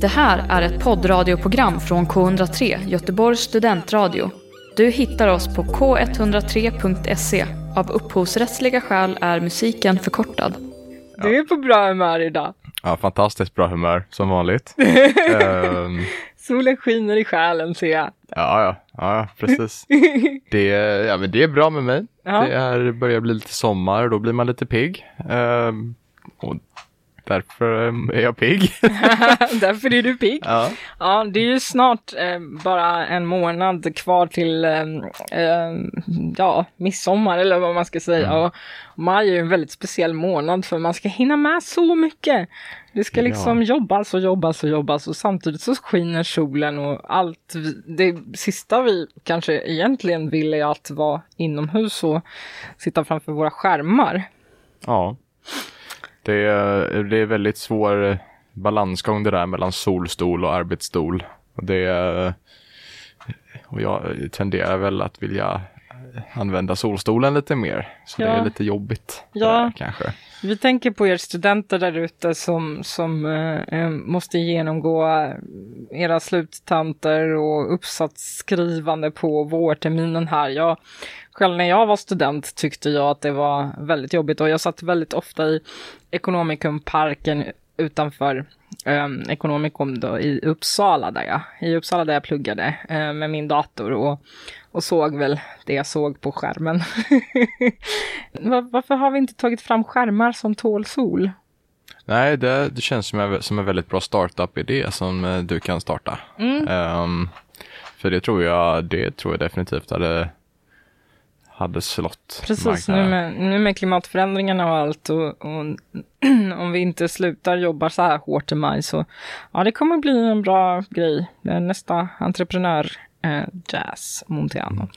Det här är ett poddradioprogram från K103, Göteborgs studentradio. Du hittar oss på k103.se. Av upphovsrättsliga skäl är musiken förkortad. Du är på bra humör idag. Ja, fantastiskt bra humör som vanligt. um, Solen skiner i själen ser jag. ja, ja, ja, precis. Det, ja, men det är bra med mig. Ja. Det är, börjar bli lite sommar och då blir man lite pigg. Um, och därför um, är jag pigg. Därför är du pigg. ja. Ja, det är ju snart eh, bara en månad kvar till eh, eh, ja, midsommar eller vad man ska säga. Och maj är ju en väldigt speciell månad för man ska hinna med så mycket. Det ska liksom jobbas och jobbas och jobbas och samtidigt så skiner solen och allt. Det sista vi kanske egentligen vill är att vara inomhus och sitta framför våra skärmar. ja. Det är, det är väldigt svår balansgång det där mellan solstol och arbetsstol. Och det är, och jag tenderar väl att vilja använda solstolen lite mer. Så det Ja. är lite jobbigt. det Ja. där, kanske. Vi tänker på er studenter där ute som, som eh, eh, måste genomgå era sluttentor och uppsatsskrivande på vårterminen här. Jag, själv när jag var student tyckte jag att det var väldigt jobbigt och jag satt väldigt ofta i Ekonomikumparken utanför eh, Ekonomikum då, i Uppsala där jag, i Uppsala där jag pluggade eh, med min dator och, och såg väl det jag såg på skärmen. Var, varför har vi inte tagit fram skärmar som tål sol? Nej, det, det känns som en, som en väldigt bra startup-idé som eh, du kan starta. Ehm, för det tror jag, det tror jag definitivt hade, hade slått Precis, nu med, nu med klimatförändringarna och allt och, och om vi inte slutar jobba så här hårt i maj så ja, det kommer bli en bra grej. Nästa entreprenör eh, Jazz Montiano.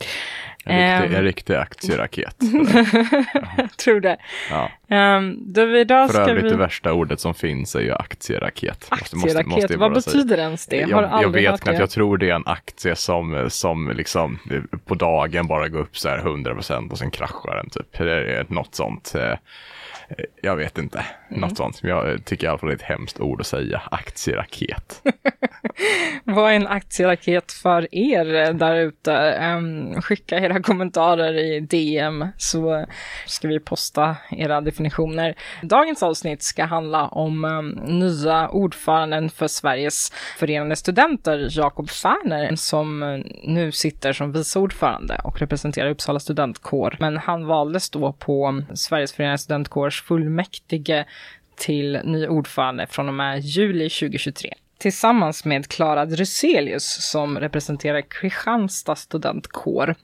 En riktig, Ehm. en riktig aktieraket. Jag tror det. Ja. Um, då idag För ska övrigt vi... det värsta ordet som finns är ju aktieraket. Måste- måste- Aktieraket, måste jag vad bara säga. betyder ens det? Jag, jag aldrig vet knappt, jag tror det är en aktie som, som liksom på dagen bara går upp så här 100% och sen kraschar den typ. Det är något sånt. eh, Jag vet inte, Mm. något sånt. Jag tycker i alla fall är ett hemskt ord att säga, aktieraket. Vad är en aktieraket för er där ute? Ehm, skicka era kommentarer i DM så ska vi posta era definitioner. Dagens avsnitt ska handla om ehm, nya ordföranden för Sveriges förenade studenter, Jakob Färner, som nu sitter som vice ordförande och representerar Uppsala studentkår. Men han valdes då på Sveriges förenade studentkårs fullmäktige till ny ordförande från och med juli 2023 tillsammans med Klara Druselius som representerar Kristianstad studentkår.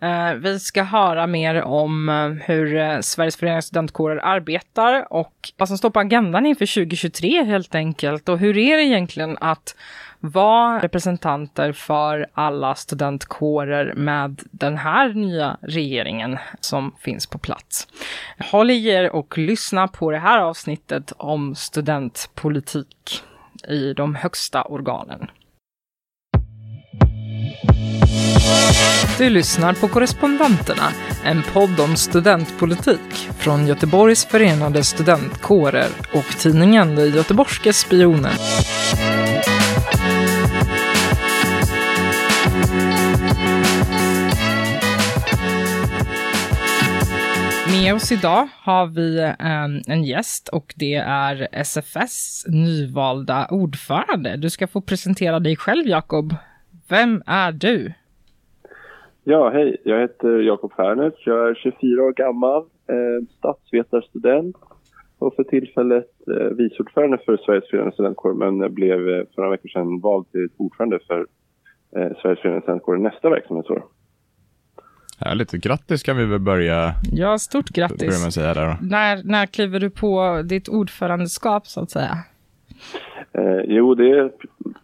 Eh, vi ska höra mer om eh, hur eh, Sveriges förenade studentkårer arbetar och vad som står på agendan inför 2023 helt enkelt. Och hur är det egentligen att var representanter för alla studentkårer med den här nya regeringen som finns på plats. Håll i er och lyssna på det här avsnittet om studentpolitik i de högsta organen. Du lyssnar på Korrespondenterna, en podd om studentpolitik från Göteborgs förenade studentkårer och tidningen De Göteborgske Spionen. Med oss idag har vi en, en gäst och det är SFS nyvalda ordförande. Du ska få presentera dig själv, Jakob. Vem är du? Ja, hej. Jag heter Jakob Fernert. Jag är 24 år gammal, eh, statsvetarstudent och för tillfället eh, vice ordförande för Sveriges förenade studentkår men blev eh, för några veckor sedan vald till ordförande för eh, Sveriges förenade studentkår nästa verksamhetsår. Härligt, grattis kan vi väl börja, Ja, stort börja grattis. med att säga där då. När, när kliver du på ditt ordförandeskap, så att säga? Eh, jo, det är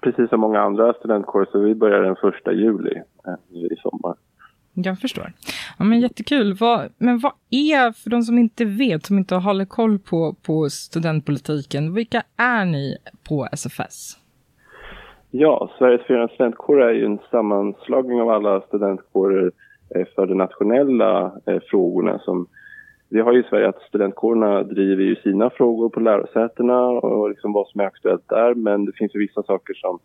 precis som många andra studentkårer så vi börjar den första juli eh, i sommar. Jag förstår. Ja, men jättekul. Vad, men vad är, för de som inte vet, som inte håller koll på, på studentpolitiken, vilka är ni på SFS? Ja, Sveriges förenade studentkår är ju en sammanslagning av alla studentkårer Eh, för de nationella eh, frågorna som vi har ju i Sverige att studentkårerna driver ju sina frågor på lärosätena och liksom vad som är aktuellt där men det finns ju vissa saker som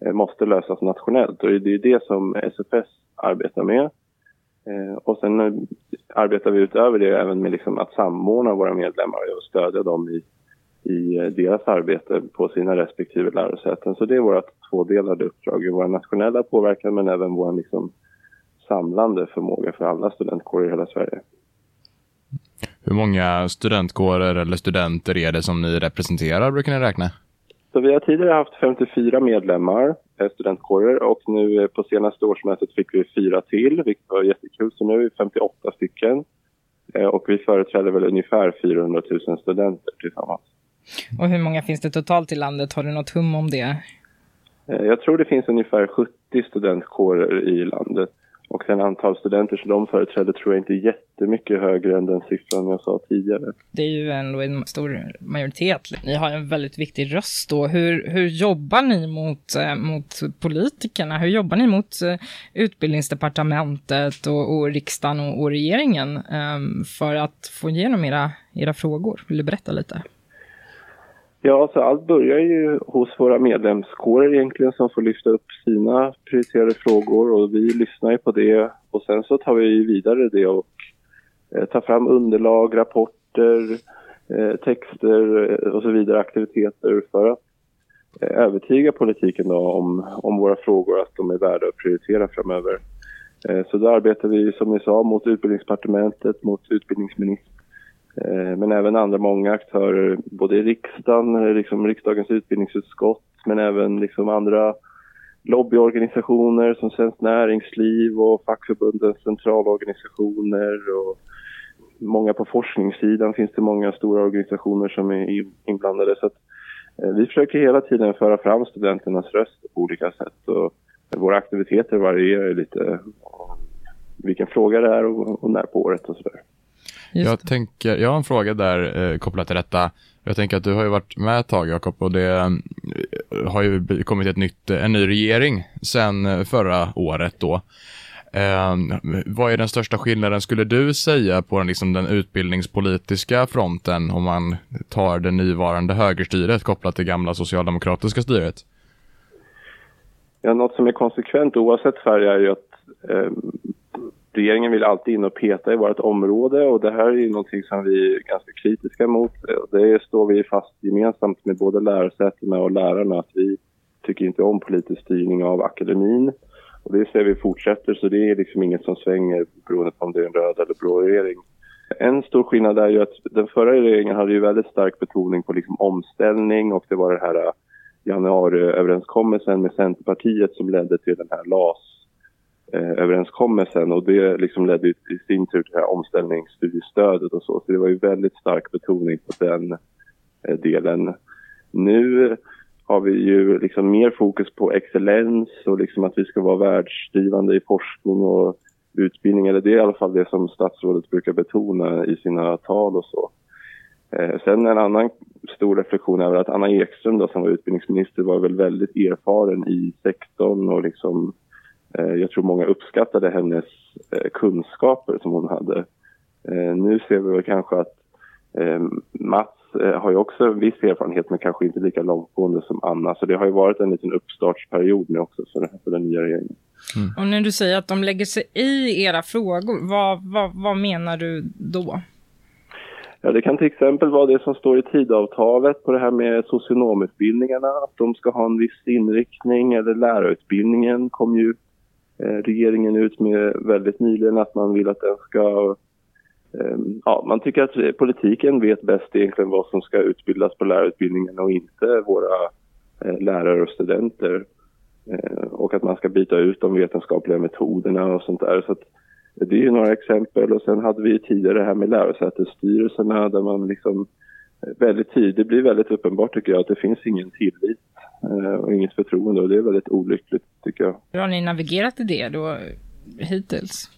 eh, måste lösas nationellt och det är det som SFS arbetar med. Och sen arbetar vi utöver det även med liksom att samordna våra medlemmar och stödja dem i, i deras arbete på sina respektive lärosäten. Så det är vårt tvådelade uppdrag, vår nationella påverkan men även vår liksom samlande förmåga för alla studentkårer i hela Sverige. Hur många studentkårer eller studenter är det som ni representerar, brukar ni räkna? Så vi har tidigare haft 54 medlemmar, eh, studentkårer, och nu eh, på senaste årsmötet fick vi fyra till, vilket var jättekul. Så nu är vi 58 stycken eh, och vi företräder väl ungefär 400 000 studenter tillsammans. Och hur många finns det totalt i landet? Har du något hum om det? Jag tror det finns ungefär 70 studentkårer i landet. Och sen antal studenter som de företräder tror jag inte är jättemycket högre än den siffran jag sa tidigare. Det är ju ändå en stor majoritet. Ni har en väldigt viktig röst då. Hur, hur jobbar ni mot, eh, mot politikerna? Hur jobbar ni mot eh, utbildningsdepartementet och, och riksdagen och, och regeringen ehm, för att få igenom era, era frågor? Vill du berätta lite? Ja, så allt börjar ju hos våra medlemskårer egentligen som får lyfta upp sina prioriterade frågor och vi lyssnar ju på det och sen så tar vi vidare det och eh, tar fram underlag, rapporter, eh, texter eh, och så vidare, aktiviteter för att eh, övertyga politiken då om, om våra frågor, att de är värda att prioritera framöver. Eh, så då arbetar vi som ni sa mot utbildningsdepartementet, mot utbildningsministern Eh, men även andra många aktörer, både i riksdagen, eh, liksom riksdagens utbildningsutskott, men även liksom andra lobbyorganisationer som Svenskt Näringsliv och fackförbundens centralorganisationer och många på forskningssidan finns det många stora organisationer som är inblandade. Så att, eh, vi försöker hela tiden föra fram studenternas röst på olika sätt och våra aktiviteter varierar lite vilken fråga det är och, och när på året och sådär. Jag, tänker, jag har en fråga där eh, kopplat till detta. Jag tänker att du har ju varit med ett tag Jakob och det eh, har ju kommit ett nytt, en ny regering sedan eh, förra året då. Eh, vad är den största skillnaden skulle du säga på den, liksom, den utbildningspolitiska fronten om man tar det nuvarande högerstyret kopplat till gamla socialdemokratiska styret? Ja, något som är konsekvent oavsett färg är ju att eh, regeringen vill alltid in och peta i vårt område och det här är ju någonting som vi är ganska kritiska mot. Det står vi fast gemensamt med både lärosätena och lärarna att vi tycker inte om politisk styrning av akademin. Och det ser vi fortsätter så det är liksom inget som svänger beroende på om det är en röd eller blå regering. En stor skillnad är ju att den förra regeringen hade ju väldigt stark betoning på liksom omställning och det var den här januariöverenskommelsen med Centerpartiet som ledde till den här LAS Eh, överenskommelsen och det liksom ledde i sin tur till det här omställningsstudiestödet och så. Så det var ju väldigt stark betoning på den eh, delen. Nu har vi ju liksom mer fokus på excellens och liksom att vi ska vara världsdrivande i forskning och utbildning. Eller det är i alla fall det som statsrådet brukar betona i sina tal och så. Eh, sen en annan stor reflektion är att Anna Ekström då, som var utbildningsminister var väl väldigt erfaren i sektorn och liksom jag tror många uppskattade hennes eh, kunskaper som hon hade. Eh, nu ser vi väl kanske att Mats har ju också en viss erfarenhet men kanske inte lika långtgående som Anna. Så det har ju varit en liten uppstartsperiod nu också för, för den nya regeringen. Mm. Och när du säger att de lägger sig i era frågor, vad, vad, vad menar du då? Ja, det kan till exempel vara det som står i tidavtalet på det här med socionomutbildningarna, att de ska ha en viss inriktning, eller lärarutbildningen kom ju Eh, Eh, regeringen ut med väldigt nyligen att man vill att den ska... Ehm, ja, man tycker att politiken vet bäst egentligen vad som ska utbildas på lärarutbildningen och inte våra eh, lärare och studenter. Eh, och att man ska byta ut de vetenskapliga metoderna och sånt där. Så det är ju några exempel och sen hade vi tidigare det här med lärosätesstyrelserna där man liksom väldigt tidigt, det blir väldigt uppenbart tycker jag att det finns ingen tillit Eh, och inget förtroende och det är väldigt olyckligt tycker jag. Hur har ni navigerat i det då hittills?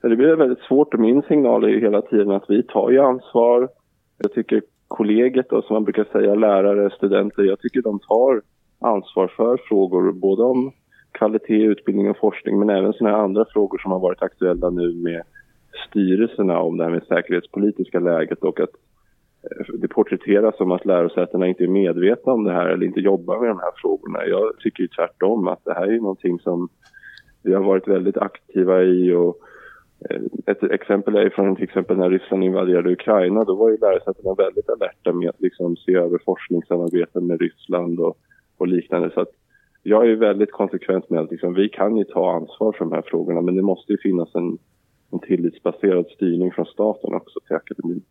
Ja, det blir väldigt svårt och min signal är ju hela tiden att vi tar ju ansvar. Jag tycker kollegiet då, som man brukar säga, lärare, studenter, jag tycker de tar ansvar för frågor både om kvalitet, utbildning och forskning men även sådana andra frågor som har varit aktuella nu med styrelserna om det här med säkerhetspolitiska läget och att det porträtteras som att lärosätena inte är medvetna om det här eller inte jobbar med de här frågorna. Jag tycker ju tvärtom att det här är någonting som vi har varit väldigt aktiva i och eh, ett exempel är från till exempel när Ryssland invaderade Ukraina. Då var ju lärosätena väldigt alerta med att liksom se över forskningssamarbeten med Ryssland och, och liknande. Så att jag är väldigt konsekvent med att liksom, vi kan ju ta ansvar för de här frågorna men det måste ju finnas en, en tillitsbaserad styrning från staten också till akademin.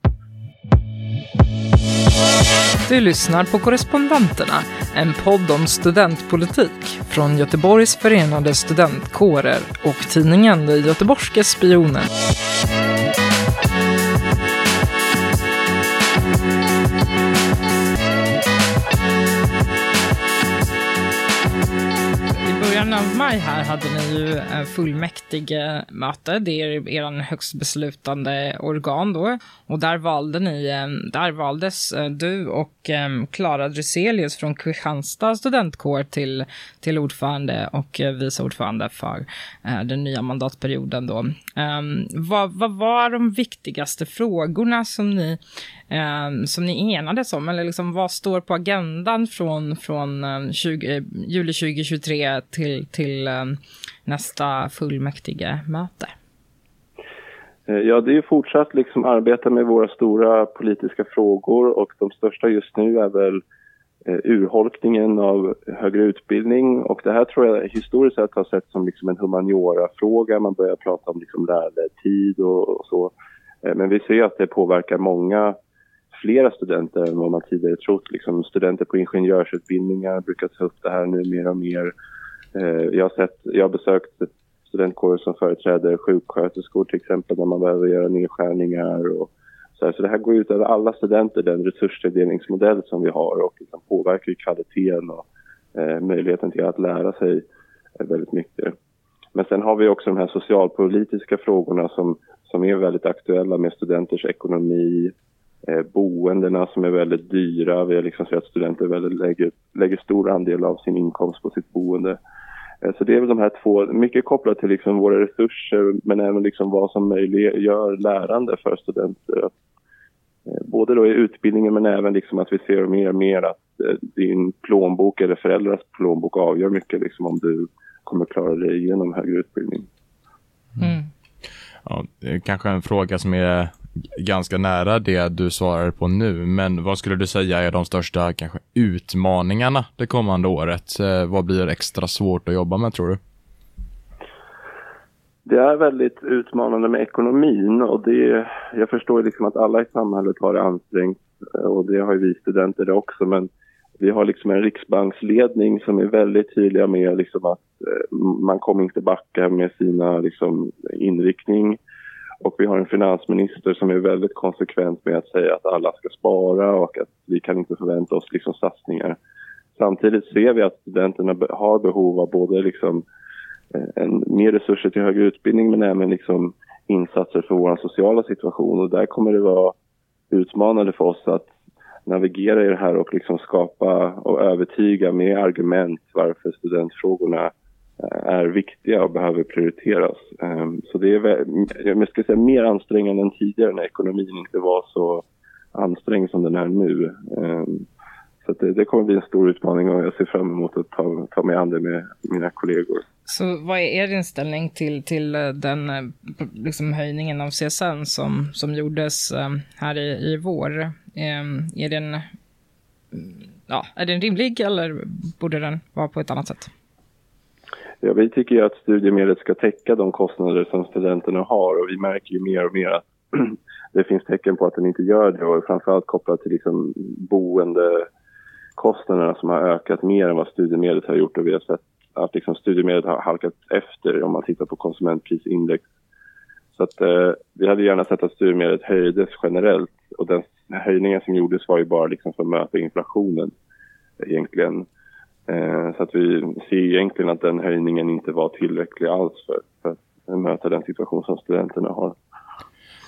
Du lyssnar på Korrespondenterna, en podd om studentpolitik från Göteborgs förenade studentkårer och tidningen Den Göteborgske I början av maj här hade ni ju eh, fullmäktige möte. Det är er högst beslutande organ då. Och där valde ni, eh, där valdes eh, du och Klara Dryselius från Kristianstad studentkår till, till ordförande och vice ordförande för den nya mandatperioden då. Ehm, vad, vad var de viktigaste frågorna som ni eh, som ni enades om? Eller liksom, vad står på agendan från, från ehm, 20, eh, juli 2023 till, till eh, nästa fullmäktige möte? Eh, ja, det är fortsatt liksom arbeta med våra stora politiska frågor och de största just nu är väl eh, urholkningen av högre utbildning och det här tror jag historiskt sett har sett som liksom en humaniora-fråga. Man börjar prata om liksom lärartid och, och så. Eh, men vi ser att det påverkar många flera studenter än vad man tidigare trott. Liksom, studenter på ingenjörsutbildningar brukar ta upp det här nu mer och mer. Eh, jag, har sett, jag har besökt studentkårer som företräder sjuksköterskor till exempel när man behöver göra nedskärningar. Och så, här. så det här går ut över alla studenter, den resurstilldelningsmodell som vi har och liksom påverkar kvaliteten och eh, möjligheten till att lära sig väldigt mycket. Men sen har vi också de här socialpolitiska frågorna som, som är väldigt aktuella med studenters ekonomi, eh, boendena som är väldigt dyra. Vi har liksom sett att studenter väldigt lägger, lägger stor andel av sin inkomst på sitt boende. Eh, så det är väl de här två, mycket kopplat till liksom våra resurser men även liksom vad som möjliggör lärande för studenter. Eh, både då i utbildningen men även liksom att vi ser mer och mer att din plånbok eller föräldrars plånbok avgör mycket liksom om du kommer klara dig igenom högre utbildning. Mm. Ja, kanske en fråga som är ganska nära det du svarar på nu, men vad skulle du säga är de största kanske utmaningarna det kommande året? Eh, vad blir extra svårt att jobba med tror du? Det är väldigt utmanande med ekonomin och det, jag förstår liksom att alla i samhället har det ansträngt eh, och det har ju vi studenter det också men vi har liksom en riksbanksledning som är väldigt tydliga med liksom att eh, man kommer inte backa med sina liksom inriktning och vi har en finansminister som är väldigt konsekvent med att säga att alla ska spara och att vi kan inte förvänta oss liksom satsningar. Samtidigt ser vi att studenterna har behov av både liksom eh, en, mer resurser till högre utbildning men även liksom insatser för vår sociala situation. Och där kommer det vara utmanande för oss att navigera i det här och liksom skapa och övertyga med argument varför studentfrågorna är viktiga och behöver prioriteras. Ehm, så det är jag ska säga, mer ansträngande än tidigare när ekonomin inte var så ansträngd som den är nu. Ehm, så det, det, kommer bli en stor utmaning och jag ser fram emot att ta, ta mig an det med mina kollegor. Så vad är er inställning till, till eh, den eh, liksom höjningen av CSN som, som gjordes ehm, här i, i vår? Är den, ja, är den rimlig eller borde den vara på ett annat sätt? Ja, vi tycker ju att studiemedlet ska täcka de kostnader som studenterna har och vi märker ju mer och mer att det finns tecken på att den inte gör det och framförallt kopplat till liksom boendekostnaderna som har ökat mer än vad studiemedlet har gjort och vi har sett att liksom studiemedlet har halkat efter om man tittar på konsumentprisindex. Så att eh, vi hade gärna sett att studiemedlet höjdes generellt och den höjningen som gjordes var ju bara liksom för att möta inflationen egentligen. Eh, så att vi ser egentligen att den höjningen inte var tillräcklig alls för, för att möta den situation som studenterna har.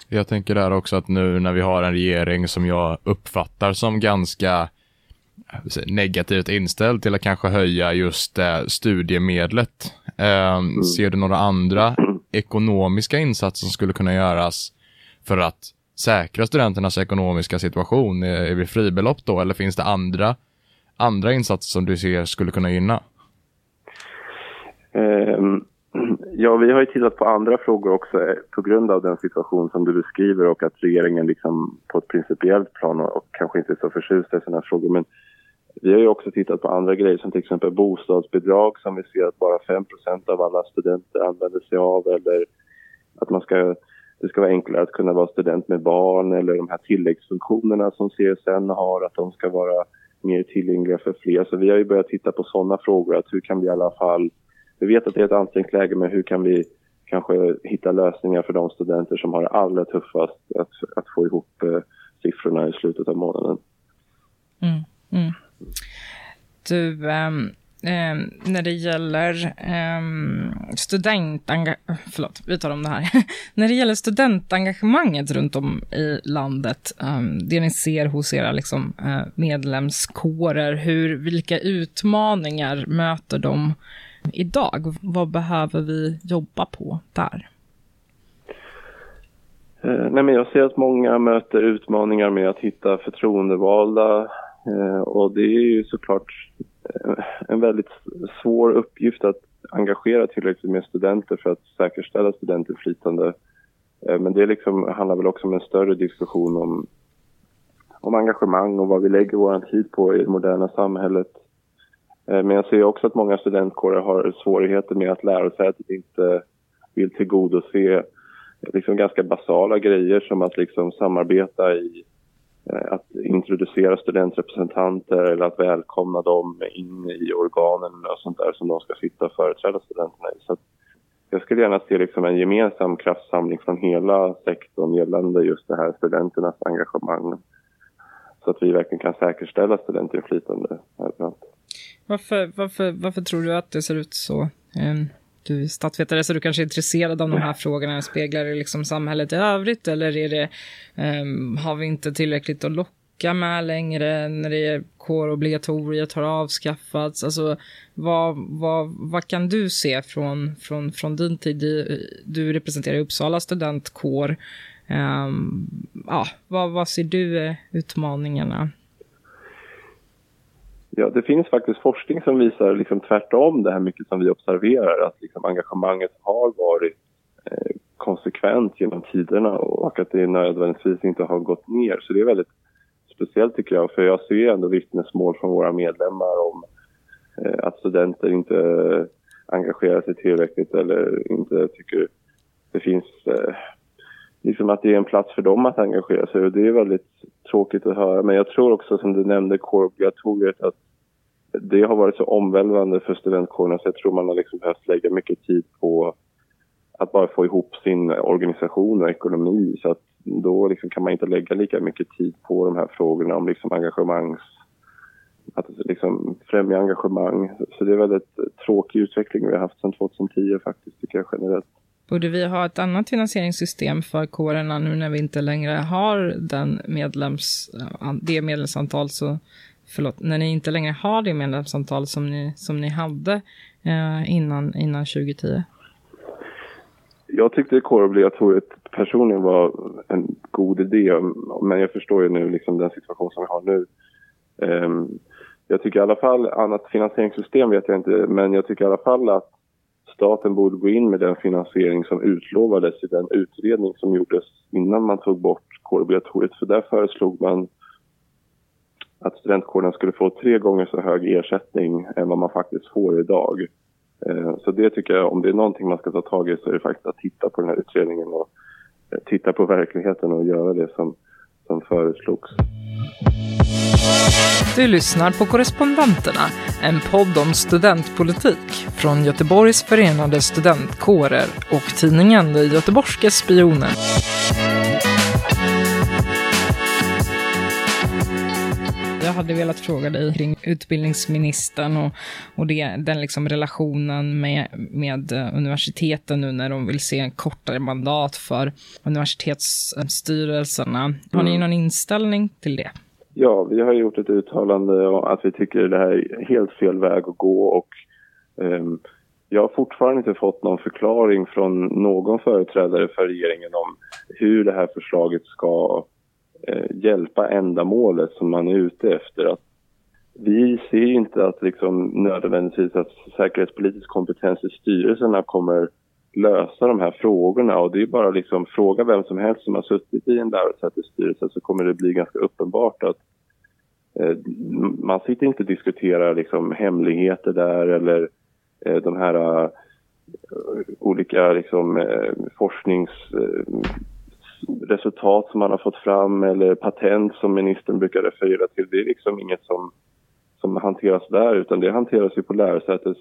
Jag tänker där också att nu när vi har en regering som jag uppfattar som ganska negativt inställd till att kanske höja just eh, studiemedlet. Eh, mm. Ser du några andra ekonomiska insatser som skulle kunna göras för att säkra studenternas ekonomiska situation vid fribelopp då, eller finns det andra, andra insatser som du ser skulle kunna gynna? Um, ja, vi har ju tittat på andra frågor också eh, på grund av den situation som du beskriver och att regeringen liksom på ett principiellt plan och, och kanske inte är så förtjust i sådana frågor. Men vi har ju också tittat på andra grejer som till exempel bostadsbidrag som vi ser att bara 5% av alla studenter använder sig av eller att man ska, det ska vara enklare att kunna vara student med barn eller de här tilläggsfunktionerna som CSN har, att de ska vara mer tillgängliga för fler. Så vi har ju börjat titta på sådana frågor, att hur kan vi i alla fall, vi vet att det är ett ansträngt läge, men hur kan vi kanske hitta lösningar för de studenter som har det allra tuffast att, att få ihop eh, siffrorna i slutet av månaden. Mm, mm. Du, um, Eh, när det gäller eh, studentengagemang... Förlåt, vi tar om det här. när det gäller studentengagemanget runt om i landet, ehm, det ni ser hos era liksom, eh, medlemskårer, hur, vilka utmaningar möter de idag? Vad behöver vi jobba på där? Eh, nej, men jag ser att många möter utmaningar med att hitta förtroendevalda eh, och det är ju såklart en väldigt svår uppgift att engagera tillräckligt med studenter för att säkerställa studentinflytande. Eh, men det liksom handlar väl också om en större diskussion om, om engagemang och vad vi lägger vår tid på i det moderna samhället. Eh, men jag ser också att många studentkårer har svårigheter med att lärosätet inte vill tillgodose eh, liksom ganska basala grejer som att liksom samarbeta i Eh, att introducera studentrepresentanter eller att välkomna dem in i organen och sånt där som de ska sitta och företräda studenterna i. Så jag skulle gärna se liksom en gemensam kraftsamling från hela sektorn gällande just det här studenternas engagemang. Så att vi verkligen kan säkerställa studentinflytande Varför, varför, varför tror du att det ser ut så? Ehm, du är statsvetare så du kanske är intresserad av de här frågorna. Speglar det liksom samhället i övrigt eller är det, um, har vi inte tillräckligt att locka med längre när det är kårobligatoriet har avskaffats? Alltså, vad, vad, vad kan du se från, från, från din tid? Du representerar Uppsala studentkår. Um, ja, vad, vad ser du är utmaningarna? Ja, det finns faktiskt forskning som visar liksom tvärtom det här mycket som vi observerar. Att liksom engagemanget har varit eh, konsekvent genom tiderna och att det nödvändigtvis inte har gått ner. Så det är väldigt speciellt tycker jag. För jag ser ändå vittnesmål från våra medlemmar om eh, att studenter inte engagerar sig tillräckligt eller inte tycker det finns eh, liksom att det är en plats för dem att engagera sig och det är väldigt tråkigt att höra. Men jag tror också som du nämnde kårobligatoriet att det har varit så omvälvande för studentkårerna så jag tror man har liksom behövt lägga mycket tid på att bara få ihop sin organisation och ekonomi så att då liksom kan man inte lägga lika mycket tid på de här frågorna om liksom engagemangs att liksom främja engagemang. Så det är väldigt tråkig utveckling vi har haft sedan 2010 faktiskt tycker jag generellt. Borde vi ha ett annat finansieringssystem för kårerna nu när vi inte längre har den medlems, eh, det medlemsantal så, förlåt, när ni inte längre har det medlemsantal som ni, som ni hade eh, innan, innan 2010? Jag tyckte kårobligatoriet personligen var en god idé, men jag förstår ju nu liksom den situation som vi har nu. Um, jag tycker i alla fall, annat finansieringssystem vet jag inte, men jag tycker i alla fall att staten borde gå in med den finansiering som utlovades i den utredning som gjordes innan man tog bort kårobligatoriet. För där föreslog man att studentkårerna skulle få tre gånger så hög ersättning än vad man faktiskt får idag. Eh, så det tycker jag, om det är någonting man ska ta tag i så är det faktiskt att titta på den här utredningen och eh, titta på verkligheten och göra det som, som föreslogs. Du lyssnar på Korrespondenterna, en podd om studentpolitik från Göteborgs förenade studentkårer och tidningen De Göteborgska Spionen. Jag hade velat fråga dig kring utbildningsministern och, och det, den liksom relationen med, med universiteten nu när de vill se en kortare mandat för universitetsstyrelserna. Har ni mm. någon inställning till det? Ja, vi har gjort ett uttalande om att vi tycker det här är helt fel väg att gå och um, jag har fortfarande inte fått någon förklaring från någon företrädare för regeringen om hur det här förslaget ska eh, Eh, hjälpa ändamålet som man är ute efter. Att vi ser inte att liksom nödvändigtvis att säkerhetspolitisk kompetens i styrelserna kommer lösa de här frågorna och det är bara liksom fråga vem som helst som har suttit i en lärosätesstyrelse så kommer det bli ganska uppenbart att eh, man sitter inte och diskuterar liksom hemligheter där eller eh, de här uh, olika liksom, uh, forsknings... uh, Resultat som man har fått fram eller patent som ministern brukar referera till. Det är liksom inget som, som hanteras där utan det hanteras ju på lärosätets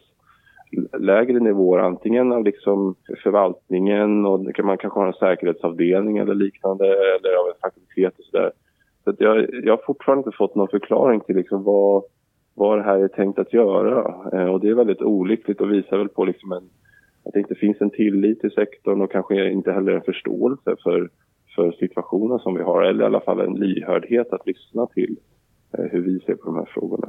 lägre nivåer, antingen av liksom förvaltningen och man kanske har en säkerhetsavdelning eller liknande eller av en fakultet och sådär. Så jag, jag har fortfarande inte fått någon förklaring till liksom vad, vad det här är tänkt att göra. Eh, och det är väldigt olyckligt och visar väl på liksom en, att det inte finns en tillit till sektorn och kanske inte heller en förståelse för, för situationen som vi har. Eller i alla fall en lyhördhet att lyssna till eh, hur vi ser på de här frågorna.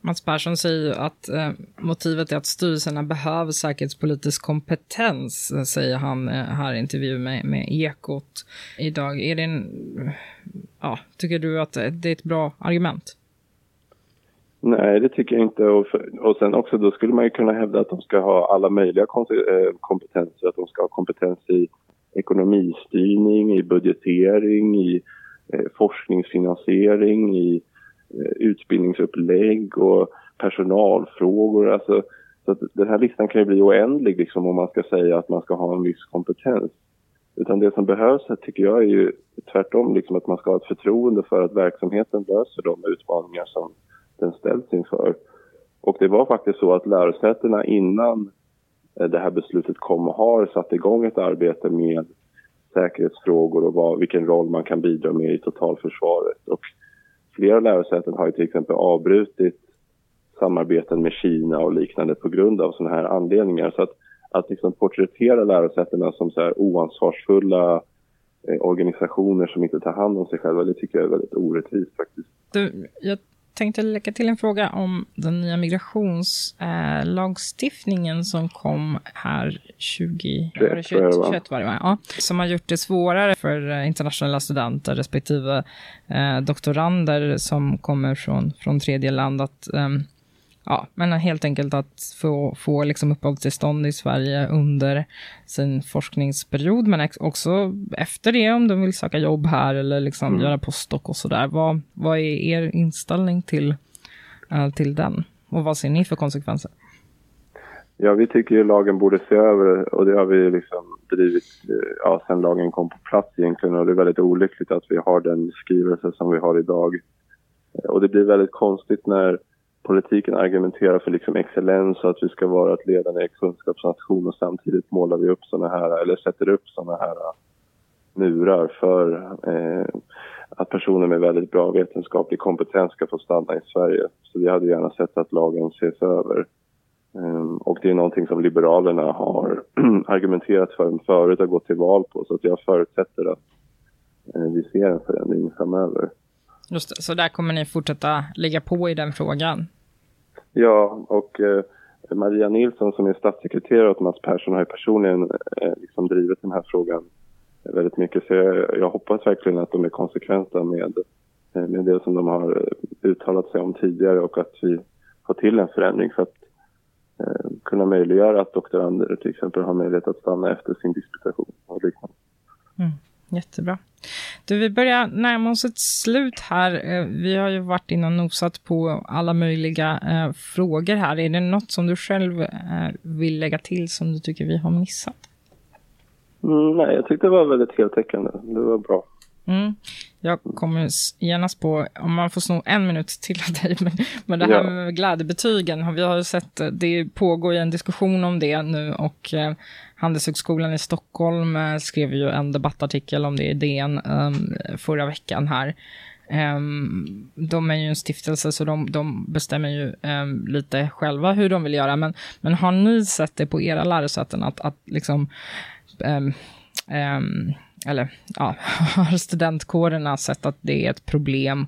Mats Persson säger att eh, motivet är att styrelserna behöver säkerhetspolitisk kompetens, säger han eh, här i intervju med, med Ekot idag. Är det en, ja, tycker du att det är ett bra argument? Nej, det tycker jag inte. Och, för, och sen också då skulle man ju kunna hävda att de ska ha alla möjliga eh, kompetenser. Att de ska ha kompetens i ekonomistyrning, i budgetering, i eh, forskningsfinansiering, i Eh, utbildningsupplägg och personalfrågor. Alltså, så att den här listan kan ju bli oändlig liksom, om man ska säga att man ska ha en viss kompetens. Utan det som behövs här tycker jag är ju tvärtom liksom att man ska ha ett förtroende för att verksamheten löser de utmaningar som den ställs inför. Och det var faktiskt så att lärosätena innan Eh, det här beslutet kom har satt igång ett arbete med säkerhetsfrågor och vad, vilken roll man kan bidra med i totalförsvaret. Och flera lärosäten har ju till exempel avbrutit samarbeten med Kina och liknande på grund av sådana här anledningar. Så att, att liksom porträttera lärosätena som så här oansvarsfulla eh, organisationer som inte tar hand om sig själva, det tycker jag är väldigt orättvist faktiskt. Du, jag tänkte lägga till en fråga om den nya migrationslagstiftningen eh, som kom här 20, 21, 21, 21 var. det, ja, som har gjort det svårare för eh, internationella studenter respektive eh, doktorander som kommer från, från tredje land att eh, ja, men helt enkelt att få, få liksom uppehållstillstånd i Sverige under sin forskningsperiod, men också efter det om de vill söka jobb här eller liksom mm. göra postdoc och sådär. Vad, vad är er inställning till, uh, till den? Och vad ser ni för konsekvenser? Ja, vi tycker ju lagen borde se över och det har vi liksom drivit eh, ja, sen lagen kom på plats egentligen och det är väldigt olyckligt att vi har den skrivelse som vi har idag. Och det blir väldigt konstigt när politiken argumenterar för liksom excellens och att vi ska vara ett ledande kunskapsnation och samtidigt målar vi upp såna här, eller sätter upp såna här eh, murar för eh, att personer med väldigt bra vetenskaplig kompetens ska få stanna i Sverige. Så vi hade gärna sett att lagen ses över. Um, och det är någonting som Liberalerna har argumenterat för förut och gått till val på. Så att jag förutsätter att eh, vi ser en förändring framöver. Just det, så där kommer ni fortsätta ligga på i den frågan? Ja, och eh, Maria Nilsson som är statssekreterare åt Mats Persson har ju personligen eh, liksom drivit den här frågan väldigt mycket. Så jag, jag, hoppas verkligen att de är konsekventa med, eh, med det som de har eh, uttalat sig om tidigare och att vi får till en förändring för att eh, kunna möjliggöra att doktorander till exempel har möjlighet att stanna efter sin disputation och liknande. Mm. Jättebra. Du, vi börjar närma oss ett slut här. Eh, vi har ju varit inne och nosat på alla möjliga eh, frågor här. Är det något som du själv eh, vill lägga till som du tycker vi har missat? Mm, nej, jag tyckte det var väldigt heltäckande. Det var bra. Mm. Jag kommer genast på, om man får sno en minut till av dig, men, men det här ja. med glädjebetygen, vi har ju sett, det pågår ju en diskussion om det nu och eh, Handelshögskolan i Stockholm eh, skrev ju en debattartikel om det i DN um, förra veckan här. Um, de är ju en stiftelse så de, de bestämmer ju um, lite själva hur de vill göra. Men, men har ni sett det på era lärosäten att, att liksom um, eller ja, har studentkårerna sett att det är ett problem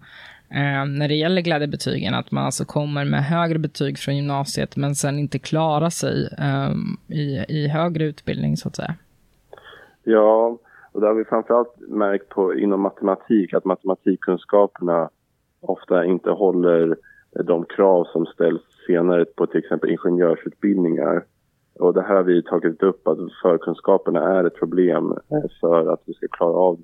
eh, när det gäller glädjebetygen, att man alltså kommer med högre betyg från gymnasiet men sen inte klarar sig eh, i, i högre utbildning så att säga. Ja, och det har vi framförallt märkt på, inom matematik att matematikkunskaperna ofta inte håller de krav som ställs senare på till exempel ingenjörsutbildningar. Och det här har vi tagit upp att förkunskaperna är ett problem eh, för att vi ska klara av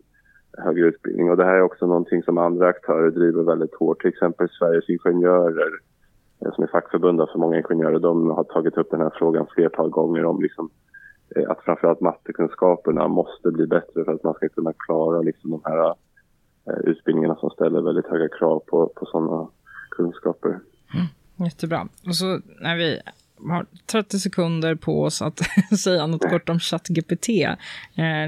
högre utbildning. Och det här är också någonting som andra aktörer driver väldigt hårt. Till exempel Sveriges Ingenjörer eh, som är fackförbund för många ingenjörer. De har tagit upp den här frågan flertal gånger om liksom, eh, att framförallt mattekunskaperna måste bli bättre för att man ska kunna klara liksom, de här utbildningarna som ställer väldigt höga krav på, på sådana kunskaper. Mm, jättebra. Och så när vi har 30 sekunder på oss att säga något kort om ChatGPT. Eh,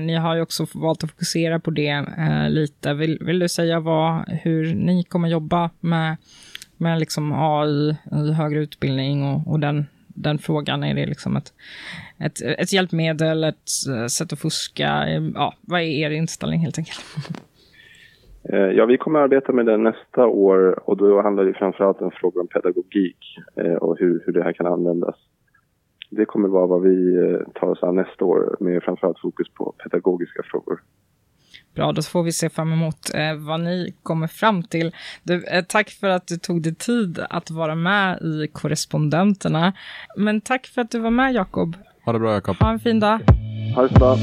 ni har ju också valt att fokusera på det eh, lite. Vill, vill, du säga vad, hur ni kommer jobba med, med liksom AI i högre utbildning och, och den, den frågan? Är det liksom ett, ett, ett hjälpmedel, ett eh, sätt att fuska? Ja, vad är er inställning helt enkelt? Eh, ja, vi kommer att arbeta med den nästa år och då handlar det framförallt om frågor om pedagogik eh, och hur, hur det här kan användas. Det kommer vara vad vi eh, tar oss an nästa år med framförallt fokus på pedagogiska frågor. Bra, då får vi se fram emot vad ni kommer fram till. Du, tack för att du tog dig tid att vara med i Korrespondenterna. Men tack för att du var med, Jakob. Ha det bra, Jakob. Ha en fin dag. Ha det så bra.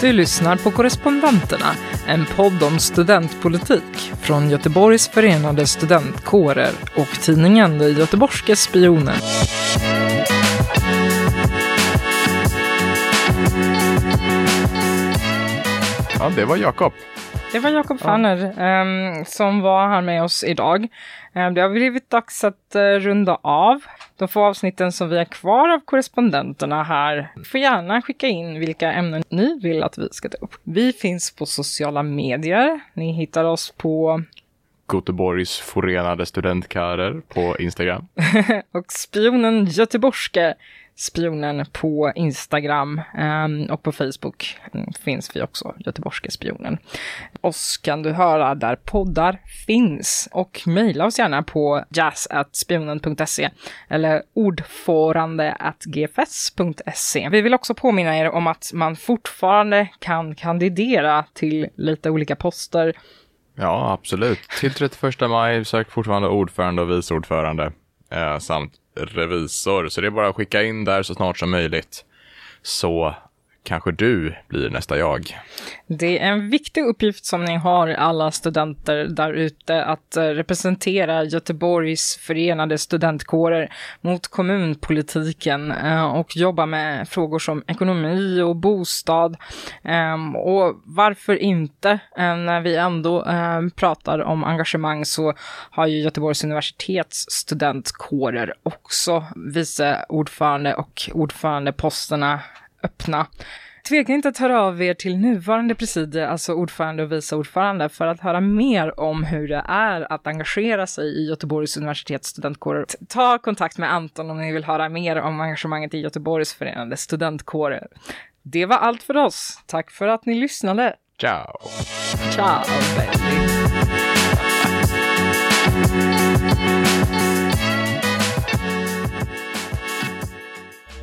Du lyssnar på Korrespondenterna, en podd om studentpolitik från Göteborgs förenade studentkårer och tidningen Den Göteborgske Spionen. Ja, det var Jakob. Det var Jakob Fanner ja. um, som var här med oss idag. Um, det har blivit dags att uh, runda av. De få avsnitten som vi har kvar av korrespondenterna här får gärna skicka in vilka ämnen ni vill att vi ska ta upp. Vi finns på sociala medier. Ni hittar oss på Göteborgs förenade studentkörer på Instagram. och spionen Göteborgske spionen på Instagram um, och på Facebook mm, finns vi också, Göteborgska spionen. Oss kan du höra där poddar finns och mejla oss gärna på jazz.spionen.se eller ordförande.gfs.se. Vi vill också påminna er om att man fortfarande kan kandidera till lite olika poster Ja, absolut. Till 31 maj sök fortfarande ordförande och vice ordförande eh, samt revisor. Så det är bara att skicka in där så snart som möjligt. Så kanske du blir nästa jag. Det är en viktig uppgift som ni har alla studenter där ute att eh, representera Göteborgs förenade studentkårer mot kommunpolitiken eh, och jobba med frågor som ekonomi och bostad. Ehm, och varför inte? Eh, när vi ändå ehm, pratar om engagemang så har ju Göteborgs universitets studentkårer också vice ordförande och ordförandeposterna öppna. Tveka inte att höra av er till nuvarande presidie, alltså ordförande och vice ordförande, för att höra mer om hur det är att engagera sig i Göteborgs universitets studentkårer. Ta kontakt med Anton om ni vill höra mer om engagemanget i Göteborgs förenade studentkårer. Det var allt för oss. Tack för att ni lyssnade. Ciao. Ciao, baby.